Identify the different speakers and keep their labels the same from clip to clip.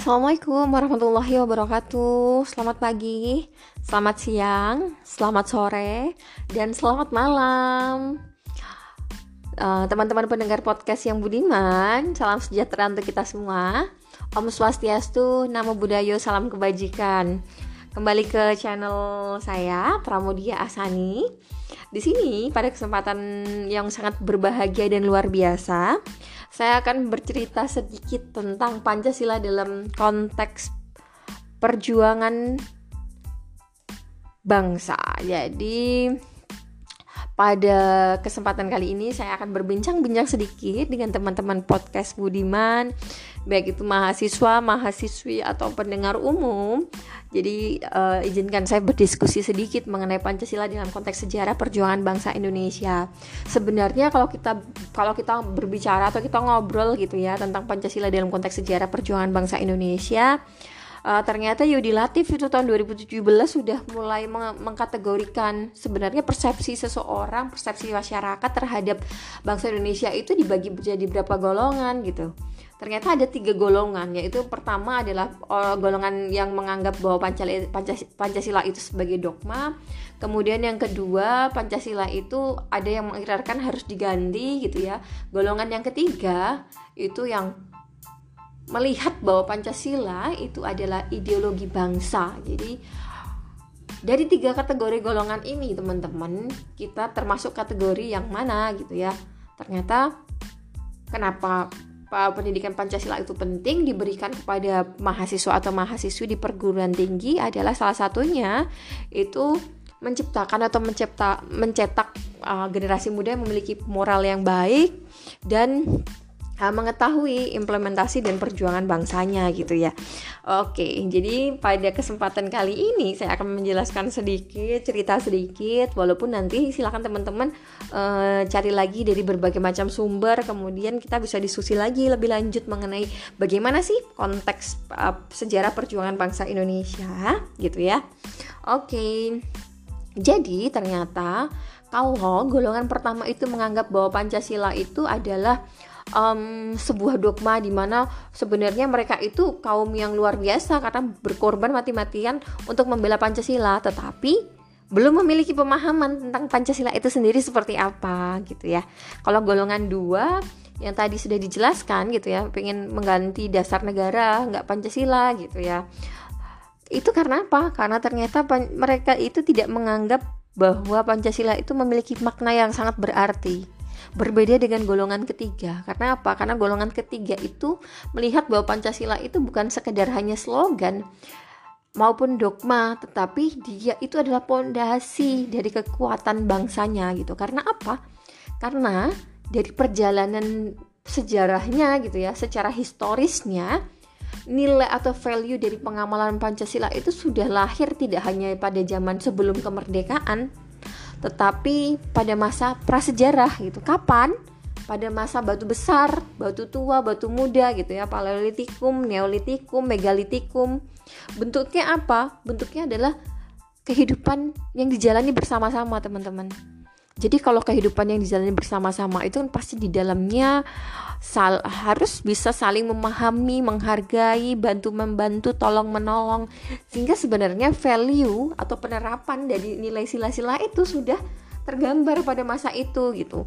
Speaker 1: Assalamualaikum warahmatullahi wabarakatuh. Selamat pagi, selamat siang, selamat sore, dan selamat malam. Uh, teman-teman pendengar podcast yang budiman, salam sejahtera untuk kita semua. Om Swastiastu, Namo Buddhaya, salam kebajikan. Kembali ke channel saya, Pramudia Asani. Di sini pada kesempatan yang sangat berbahagia dan luar biasa, saya akan bercerita sedikit tentang Pancasila dalam konteks perjuangan bangsa. Jadi pada kesempatan kali ini saya akan berbincang-bincang sedikit dengan teman-teman podcast Budiman, baik itu mahasiswa, mahasiswi atau pendengar umum. Jadi uh, izinkan saya berdiskusi sedikit mengenai Pancasila dalam konteks sejarah perjuangan bangsa Indonesia. Sebenarnya kalau kita kalau kita berbicara atau kita ngobrol gitu ya tentang Pancasila dalam konteks sejarah perjuangan bangsa Indonesia, uh, ternyata Yudi Latif itu tahun 2017 sudah mulai meng mengkategorikan sebenarnya persepsi seseorang, persepsi masyarakat terhadap bangsa Indonesia itu dibagi menjadi berapa golongan gitu. Ternyata ada tiga golongan, yaitu pertama adalah uh, golongan yang menganggap bahwa Pancasila, itu sebagai dogma. Kemudian yang kedua, Pancasila itu ada yang mengikirkan harus diganti gitu ya. Golongan yang ketiga itu yang melihat bahwa Pancasila itu adalah ideologi bangsa. Jadi dari tiga kategori golongan ini teman-teman kita termasuk kategori yang mana gitu ya. Ternyata kenapa pendidikan Pancasila itu penting diberikan kepada mahasiswa atau mahasiswi di perguruan tinggi adalah salah satunya itu menciptakan atau mencipta, mencetak uh, generasi muda yang memiliki moral yang baik dan mengetahui implementasi dan perjuangan bangsanya gitu ya. Oke, jadi pada kesempatan kali ini saya akan menjelaskan sedikit, cerita sedikit, walaupun nanti silakan teman-teman uh, cari lagi dari berbagai macam sumber, kemudian kita bisa diskusi lagi lebih lanjut mengenai bagaimana sih konteks uh, sejarah perjuangan bangsa Indonesia gitu ya. Oke, jadi ternyata kalau golongan pertama itu menganggap bahwa Pancasila itu adalah um, sebuah dogma di mana sebenarnya mereka itu kaum yang luar biasa karena berkorban mati-matian untuk membela Pancasila, tetapi belum memiliki pemahaman tentang Pancasila itu sendiri seperti apa gitu ya. Kalau golongan dua yang tadi sudah dijelaskan gitu ya, pengen mengganti dasar negara nggak Pancasila gitu ya. Itu karena apa? Karena ternyata mereka itu tidak menganggap bahwa Pancasila itu memiliki makna yang sangat berarti berbeda dengan golongan ketiga. Karena apa? Karena golongan ketiga itu melihat bahwa Pancasila itu bukan sekedar hanya slogan maupun dogma, tetapi dia itu adalah pondasi dari kekuatan bangsanya gitu. Karena apa? Karena dari perjalanan sejarahnya gitu ya, secara historisnya nilai atau value dari pengamalan Pancasila itu sudah lahir tidak hanya pada zaman sebelum kemerdekaan, tetapi pada masa prasejarah gitu kapan pada masa batu besar, batu tua, batu muda gitu ya, paleolitikum, neolitikum, megalitikum. Bentuknya apa? Bentuknya adalah kehidupan yang dijalani bersama-sama, teman-teman. Jadi kalau kehidupan yang dijalani bersama-sama itu kan pasti di dalamnya sal harus bisa saling memahami, menghargai, bantu membantu, tolong menolong sehingga sebenarnya value atau penerapan dari nilai sila-sila itu sudah tergambar pada masa itu gitu.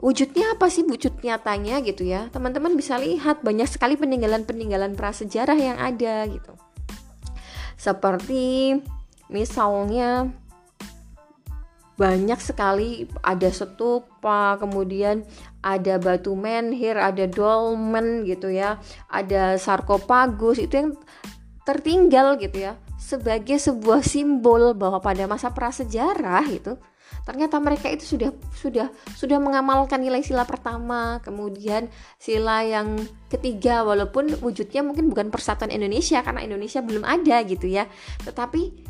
Speaker 1: Wujudnya apa sih wujud nyatanya gitu ya? Teman-teman bisa lihat banyak sekali peninggalan-peninggalan prasejarah yang ada gitu. Seperti misalnya banyak sekali. Ada stupa kemudian ada batu menhir ada dolmen gitu ya ada sarkopagus itu yang tertinggal gitu ya sebagai sebuah simbol bahwa pada masa prasejarah itu ternyata mereka itu sudah sudah sudah mengamalkan nilai sila pertama kemudian sila yang ketiga walaupun wujudnya mungkin bukan persatuan Indonesia karena Indonesia belum ada gitu ya tetapi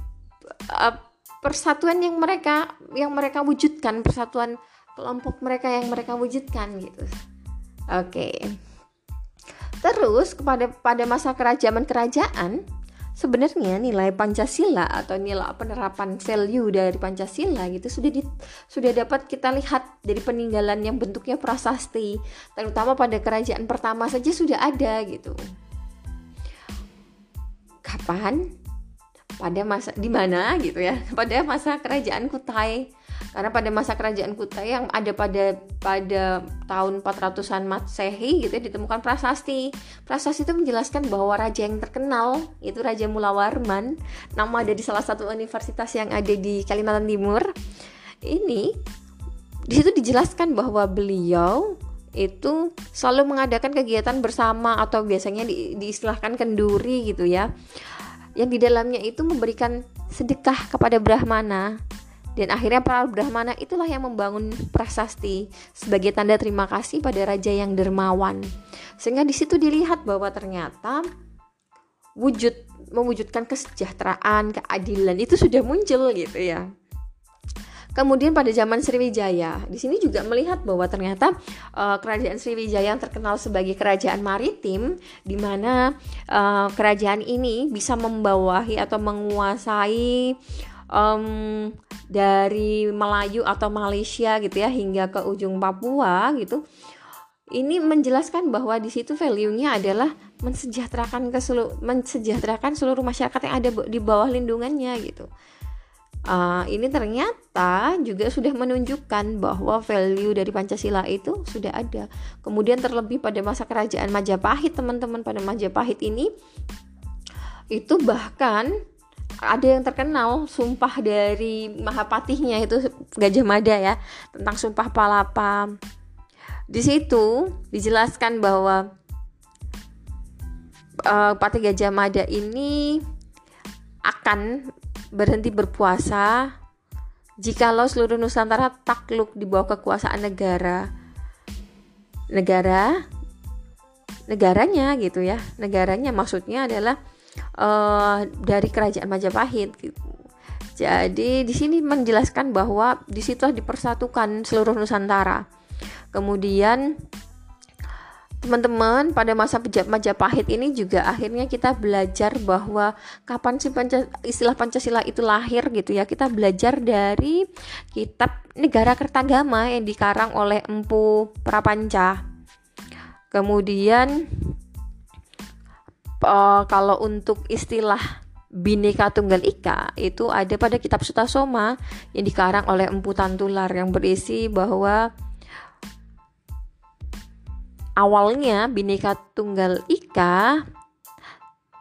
Speaker 1: uh, persatuan yang mereka yang mereka wujudkan persatuan kelompok mereka yang mereka wujudkan gitu. Oke. Okay. terus kepada pada masa kerajaan kerajaan sebenarnya nilai Pancasila atau nilai penerapan value dari Pancasila gitu sudah di, sudah dapat kita lihat dari peninggalan yang bentuknya prasasti terutama pada kerajaan pertama saja sudah ada gitu. Kapan pada masa di mana gitu ya pada masa kerajaan Kutai karena pada masa kerajaan Kutai yang ada pada pada tahun 400-an Masehi gitu ya ditemukan prasasti. Prasasti itu menjelaskan bahwa raja yang terkenal itu Raja Mulawarman, nama dari salah satu universitas yang ada di Kalimantan Timur. Ini di situ dijelaskan bahwa beliau itu selalu mengadakan kegiatan bersama atau biasanya di, diistilahkan kenduri gitu ya yang di dalamnya itu memberikan sedekah kepada Brahmana dan akhirnya para Brahmana itulah yang membangun prasasti sebagai tanda terima kasih pada raja yang dermawan. Sehingga di situ dilihat bahwa ternyata wujud mewujudkan kesejahteraan, keadilan itu sudah muncul gitu ya. Kemudian pada zaman Sriwijaya, di sini juga melihat bahwa ternyata uh, kerajaan Sriwijaya yang terkenal sebagai kerajaan maritim, di mana uh, kerajaan ini bisa membawahi atau menguasai um, dari Melayu atau Malaysia gitu ya hingga ke ujung Papua gitu ini menjelaskan bahwa di situ value-nya adalah mensejahterakan ke seluruh mensejahterakan seluruh masyarakat yang ada di bawah lindungannya gitu. Uh, ini ternyata juga sudah menunjukkan bahwa value dari Pancasila itu sudah ada. Kemudian terlebih pada masa kerajaan Majapahit, teman-teman pada Majapahit ini itu bahkan ada yang terkenal sumpah dari Mahapatihnya itu Gajah Mada ya tentang sumpah palapa. Di situ dijelaskan bahwa uh, Patih Gajah Mada ini akan berhenti berpuasa jikalau seluruh Nusantara takluk di bawah kekuasaan negara negara negaranya gitu ya negaranya maksudnya adalah uh, dari kerajaan Majapahit gitu. Jadi di sini menjelaskan bahwa di situ dipersatukan seluruh Nusantara. Kemudian teman-teman pada masa Majapahit ini juga akhirnya kita belajar bahwa kapan sih Panca, istilah Pancasila itu lahir gitu ya. Kita belajar dari kitab Negara Kertagama yang dikarang oleh Empu Prapanca. Kemudian uh, kalau untuk istilah Bhinneka Tunggal Ika itu ada pada kitab Sutasoma yang dikarang oleh Empu Tantular yang berisi bahwa awalnya Bhinneka Tunggal Ika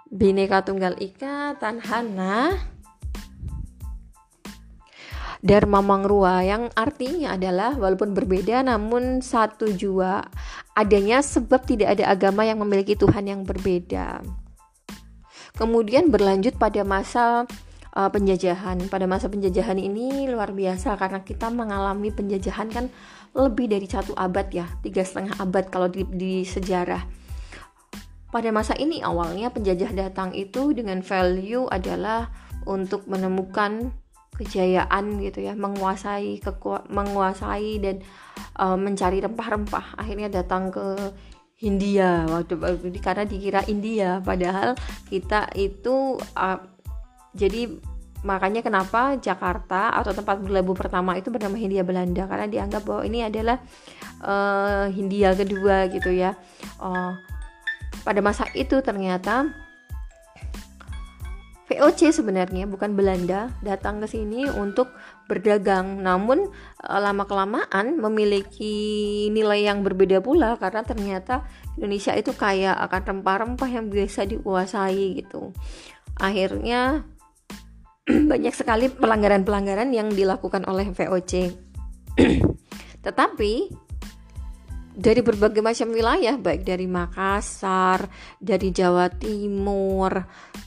Speaker 1: Bhinneka Tunggal Ika Tanhana Dharma Mangrua yang artinya adalah walaupun berbeda namun satu jua adanya sebab tidak ada agama yang memiliki Tuhan yang berbeda. Kemudian berlanjut pada masa uh, penjajahan. Pada masa penjajahan ini luar biasa karena kita mengalami penjajahan kan lebih dari satu abad ya, tiga setengah abad kalau di, di sejarah. Pada masa ini awalnya penjajah datang itu dengan value adalah untuk menemukan kejayaan gitu ya menguasai keku menguasai dan uh, mencari rempah-rempah akhirnya datang ke India waktu karena dikira India padahal kita itu uh, jadi makanya kenapa Jakarta atau tempat berlabuh pertama itu bernama Hindia Belanda? Karena dianggap bahwa ini adalah uh, Hindia kedua gitu ya. Uh, pada masa itu ternyata VOC sebenarnya bukan Belanda datang ke sini untuk berdagang. Namun e, lama kelamaan memiliki nilai yang berbeda pula karena ternyata Indonesia itu kaya akan rempah-rempah yang biasa dikuasai gitu. Akhirnya banyak sekali pelanggaran-pelanggaran yang dilakukan oleh VOC tetapi dari berbagai macam wilayah baik dari Makassar, dari Jawa Timur,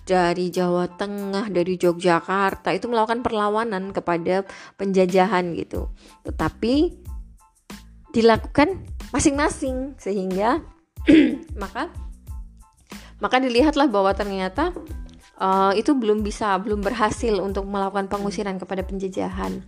Speaker 1: dari Jawa Tengah, dari Yogyakarta itu melakukan perlawanan kepada penjajahan gitu. Tetapi dilakukan masing-masing sehingga maka maka dilihatlah bahwa ternyata uh, itu belum bisa belum berhasil untuk melakukan pengusiran kepada penjajahan.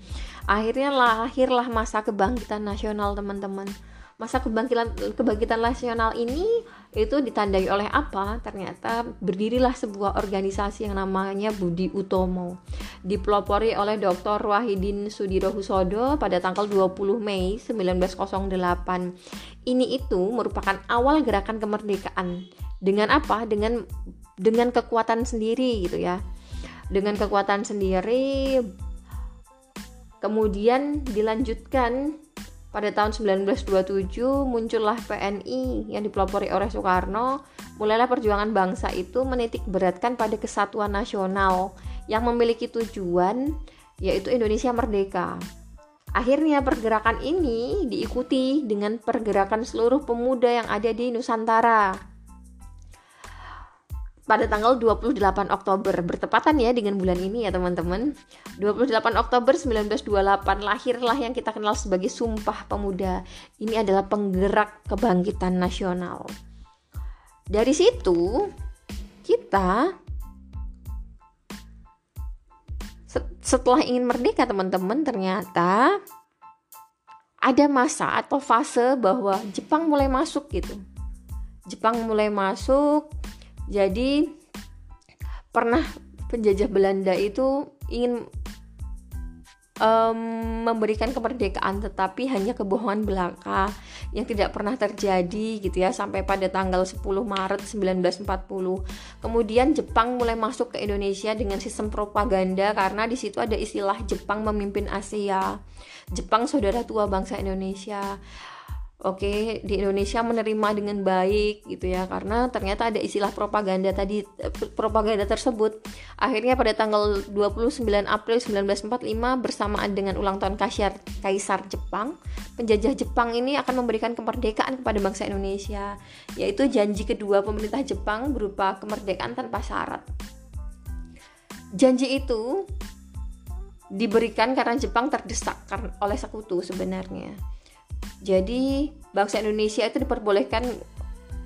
Speaker 1: Akhirnya lahirlah masa kebangkitan nasional teman-teman masa kebangkitan kebangkitan nasional ini itu ditandai oleh apa? Ternyata berdirilah sebuah organisasi yang namanya Budi Utomo. Dipelopori oleh Dr. Wahidin Sudirohusodo pada tanggal 20 Mei 1908. Ini itu merupakan awal gerakan kemerdekaan. Dengan apa? Dengan dengan kekuatan sendiri gitu ya. Dengan kekuatan sendiri kemudian dilanjutkan pada tahun 1927 muncullah PNI yang dipelopori oleh Soekarno. Mulailah perjuangan bangsa itu menitik beratkan pada kesatuan nasional yang memiliki tujuan yaitu Indonesia merdeka. Akhirnya pergerakan ini diikuti dengan pergerakan seluruh pemuda yang ada di Nusantara. Pada tanggal 28 Oktober, bertepatan ya dengan bulan ini ya teman-teman. 28 Oktober 1928 lahirlah yang kita kenal sebagai Sumpah Pemuda. Ini adalah penggerak kebangkitan nasional. Dari situ kita setelah ingin merdeka teman-teman ternyata ada masa atau fase bahwa Jepang mulai masuk gitu. Jepang mulai masuk jadi pernah penjajah Belanda itu ingin um, memberikan kemerdekaan tetapi hanya kebohongan belaka yang tidak pernah terjadi gitu ya sampai pada tanggal 10 Maret 1940. Kemudian Jepang mulai masuk ke Indonesia dengan sistem propaganda karena di situ ada istilah Jepang memimpin Asia. Jepang saudara tua bangsa Indonesia oke okay, di Indonesia menerima dengan baik gitu ya karena ternyata ada istilah propaganda tadi propaganda tersebut. Akhirnya pada tanggal 29 April 1945 bersamaan dengan ulang tahun Kaisar Kaisar Jepang penjajah Jepang ini akan memberikan kemerdekaan kepada bangsa Indonesia yaitu janji kedua pemerintah Jepang berupa kemerdekaan tanpa syarat. Janji itu diberikan karena Jepang terdesak oleh sekutu sebenarnya jadi bangsa Indonesia itu diperbolehkan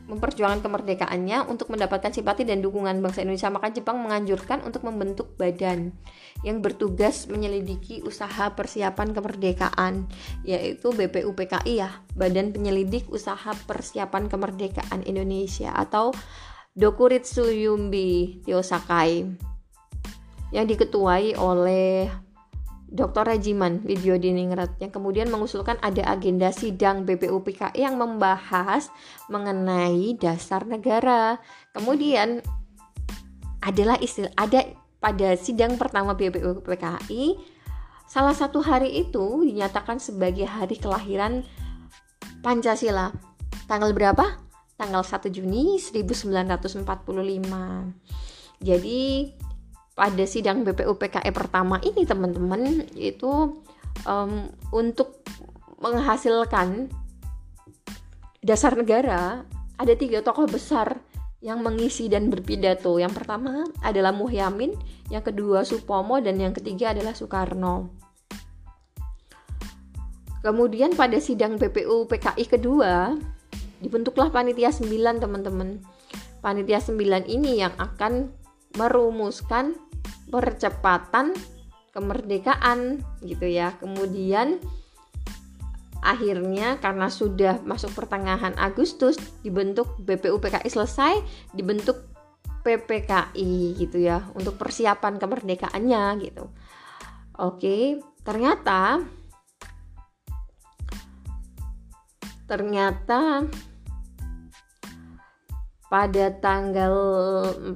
Speaker 1: memperjuangkan kemerdekaannya untuk mendapatkan simpati dan dukungan bangsa Indonesia. Maka Jepang menganjurkan untuk membentuk badan yang bertugas menyelidiki usaha persiapan kemerdekaan, yaitu BPUPKI ya, Badan Penyelidik Usaha Persiapan Kemerdekaan Indonesia atau Dokuritsu Yumbi Tiosakai yang diketuai oleh Dr. Regiman Widyodiningrat yang kemudian mengusulkan ada agenda sidang BPUPKI yang membahas mengenai dasar negara. Kemudian adalah istilah ada pada sidang pertama BPUPKI salah satu hari itu dinyatakan sebagai hari kelahiran Pancasila. Tanggal berapa? Tanggal 1 Juni 1945. Jadi pada sidang BPUPKE pertama ini teman-teman itu um, untuk menghasilkan dasar negara ada tiga tokoh besar yang mengisi dan berpidato. Yang pertama adalah Muhyamin, yang kedua Supomo, dan yang ketiga adalah Soekarno. Kemudian pada sidang BPU PKI kedua dibentuklah panitia 9 teman-teman. Panitia 9 ini yang akan merumuskan percepatan kemerdekaan gitu ya. Kemudian akhirnya karena sudah masuk pertengahan Agustus dibentuk BPUPKI selesai, dibentuk PPKI gitu ya untuk persiapan kemerdekaannya gitu. Oke, ternyata ternyata pada tanggal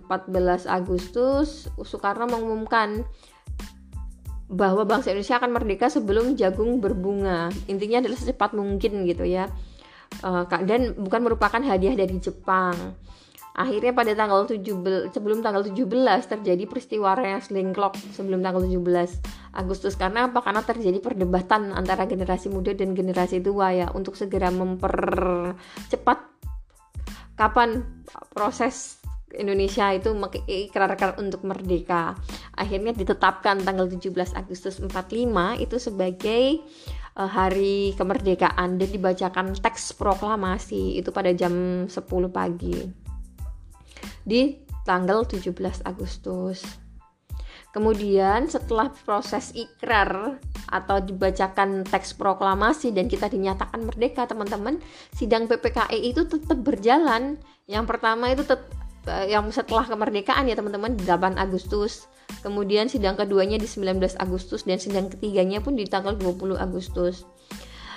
Speaker 1: 14 Agustus Soekarno mengumumkan bahwa bangsa Indonesia akan merdeka sebelum jagung berbunga. Intinya adalah secepat mungkin gitu ya. Eh, dan bukan merupakan hadiah dari Jepang. Akhirnya pada tanggal 17 sebelum tanggal 17 terjadi peristiwa wrestling clock sebelum tanggal 17 Agustus karena apa? Karena terjadi perdebatan antara generasi muda dan generasi tua ya untuk segera mempercepat kapan proses Indonesia itu mengikrarkan untuk merdeka. Akhirnya ditetapkan tanggal 17 Agustus 45 itu sebagai uh, hari kemerdekaan dan dibacakan teks proklamasi itu pada jam 10 pagi. Di tanggal 17 Agustus. Kemudian setelah proses ikrar atau dibacakan teks proklamasi dan kita dinyatakan merdeka teman-teman, sidang PPKI itu tetap berjalan. Yang pertama itu tet eh, yang setelah kemerdekaan ya teman-teman 8 Agustus. Kemudian sidang keduanya di 19 Agustus dan sidang ketiganya pun di tanggal 20 Agustus.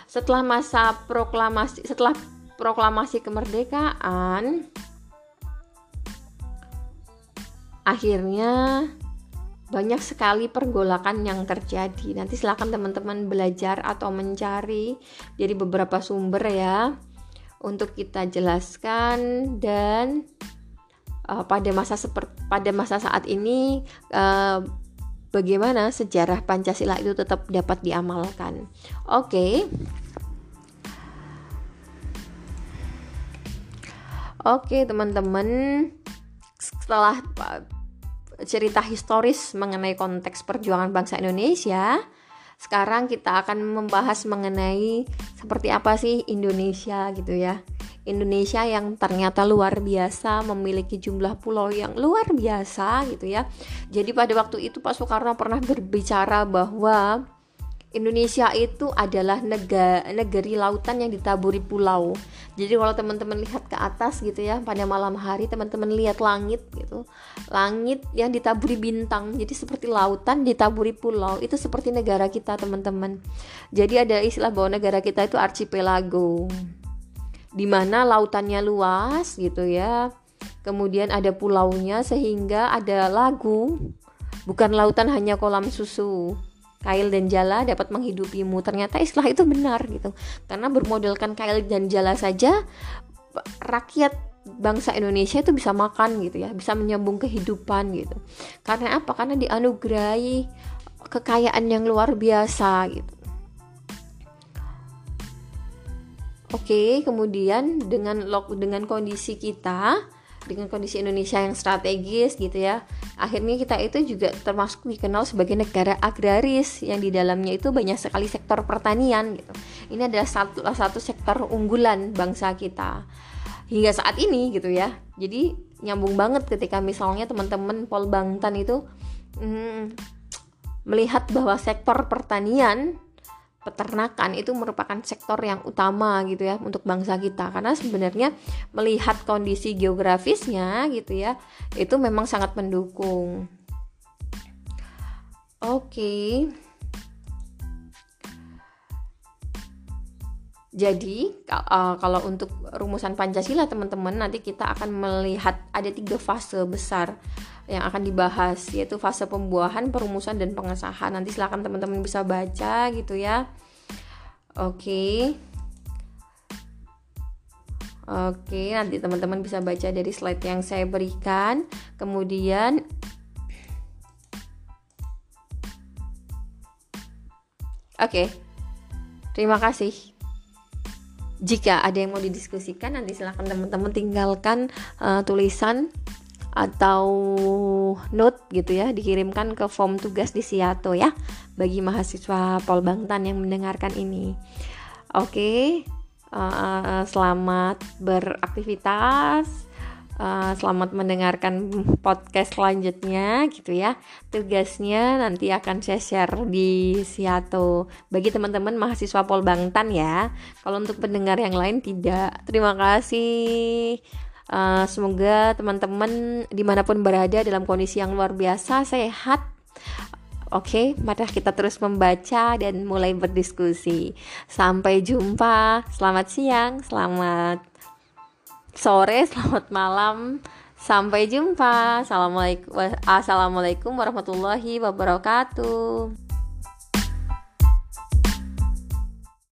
Speaker 1: Setelah masa proklamasi setelah proklamasi kemerdekaan akhirnya banyak sekali pergolakan yang terjadi. Nanti silakan teman-teman belajar atau mencari dari beberapa sumber ya untuk kita jelaskan dan uh, pada masa seperti pada masa saat ini uh, bagaimana sejarah Pancasila itu tetap dapat diamalkan. Oke. Okay. Oke, okay, teman-teman. Setelah cerita historis mengenai konteks perjuangan bangsa Indonesia. Sekarang kita akan membahas mengenai seperti apa sih Indonesia gitu ya. Indonesia yang ternyata luar biasa memiliki jumlah pulau yang luar biasa gitu ya. Jadi pada waktu itu Pak Soekarno pernah berbicara bahwa Indonesia itu adalah negara negeri lautan yang ditaburi pulau. Jadi kalau teman-teman lihat ke atas gitu ya pada malam hari teman-teman lihat langit gitu. Langit yang ditaburi bintang. Jadi seperti lautan ditaburi pulau. Itu seperti negara kita teman-teman. Jadi ada istilah bahwa negara kita itu archipelago. Di mana lautannya luas gitu ya. Kemudian ada pulaunya sehingga ada lagu. Bukan lautan hanya kolam susu kail dan jala dapat menghidupimu. Ternyata istilah itu benar gitu. Karena bermodalkan kail dan jala saja rakyat bangsa Indonesia itu bisa makan gitu ya, bisa menyambung kehidupan gitu. Karena apa? Karena dianugerahi kekayaan yang luar biasa gitu. Oke, kemudian dengan dengan kondisi kita dengan kondisi Indonesia yang strategis gitu ya. Akhirnya kita itu juga termasuk dikenal sebagai negara agraris yang di dalamnya itu banyak sekali sektor pertanian gitu. Ini adalah satu satu sektor unggulan bangsa kita hingga saat ini gitu ya. Jadi nyambung banget ketika misalnya teman-teman Pol Bangtan itu hmm, melihat bahwa sektor pertanian peternakan itu merupakan sektor yang utama gitu ya untuk bangsa kita karena sebenarnya melihat kondisi geografisnya gitu ya itu memang sangat mendukung. Oke. Jadi uh, kalau untuk rumusan Pancasila teman-teman nanti kita akan melihat ada tiga fase besar yang akan dibahas yaitu fase pembuahan, perumusan dan pengesahan. Nanti silahkan teman-teman bisa baca gitu ya. Oke. Oke, nanti teman-teman bisa baca dari slide yang saya berikan. Kemudian Oke. Terima kasih jika ada yang mau didiskusikan nanti silahkan teman-teman tinggalkan uh, tulisan atau note gitu ya dikirimkan ke form tugas di Siato ya bagi mahasiswa Polbangtan yang mendengarkan ini. Oke, uh, selamat beraktivitas. Uh, selamat mendengarkan podcast selanjutnya gitu ya tugasnya nanti akan saya share di Siato bagi teman-teman mahasiswa Polbangtan ya kalau untuk pendengar yang lain tidak terima kasih uh, semoga teman-teman di mana pun berada dalam kondisi yang luar biasa sehat Oke, okay, mari kita terus membaca dan mulai berdiskusi. Sampai jumpa. Selamat siang, selamat sore, selamat malam. Sampai jumpa. Assalamualaikum, Assalamualaikum warahmatullahi wabarakatuh.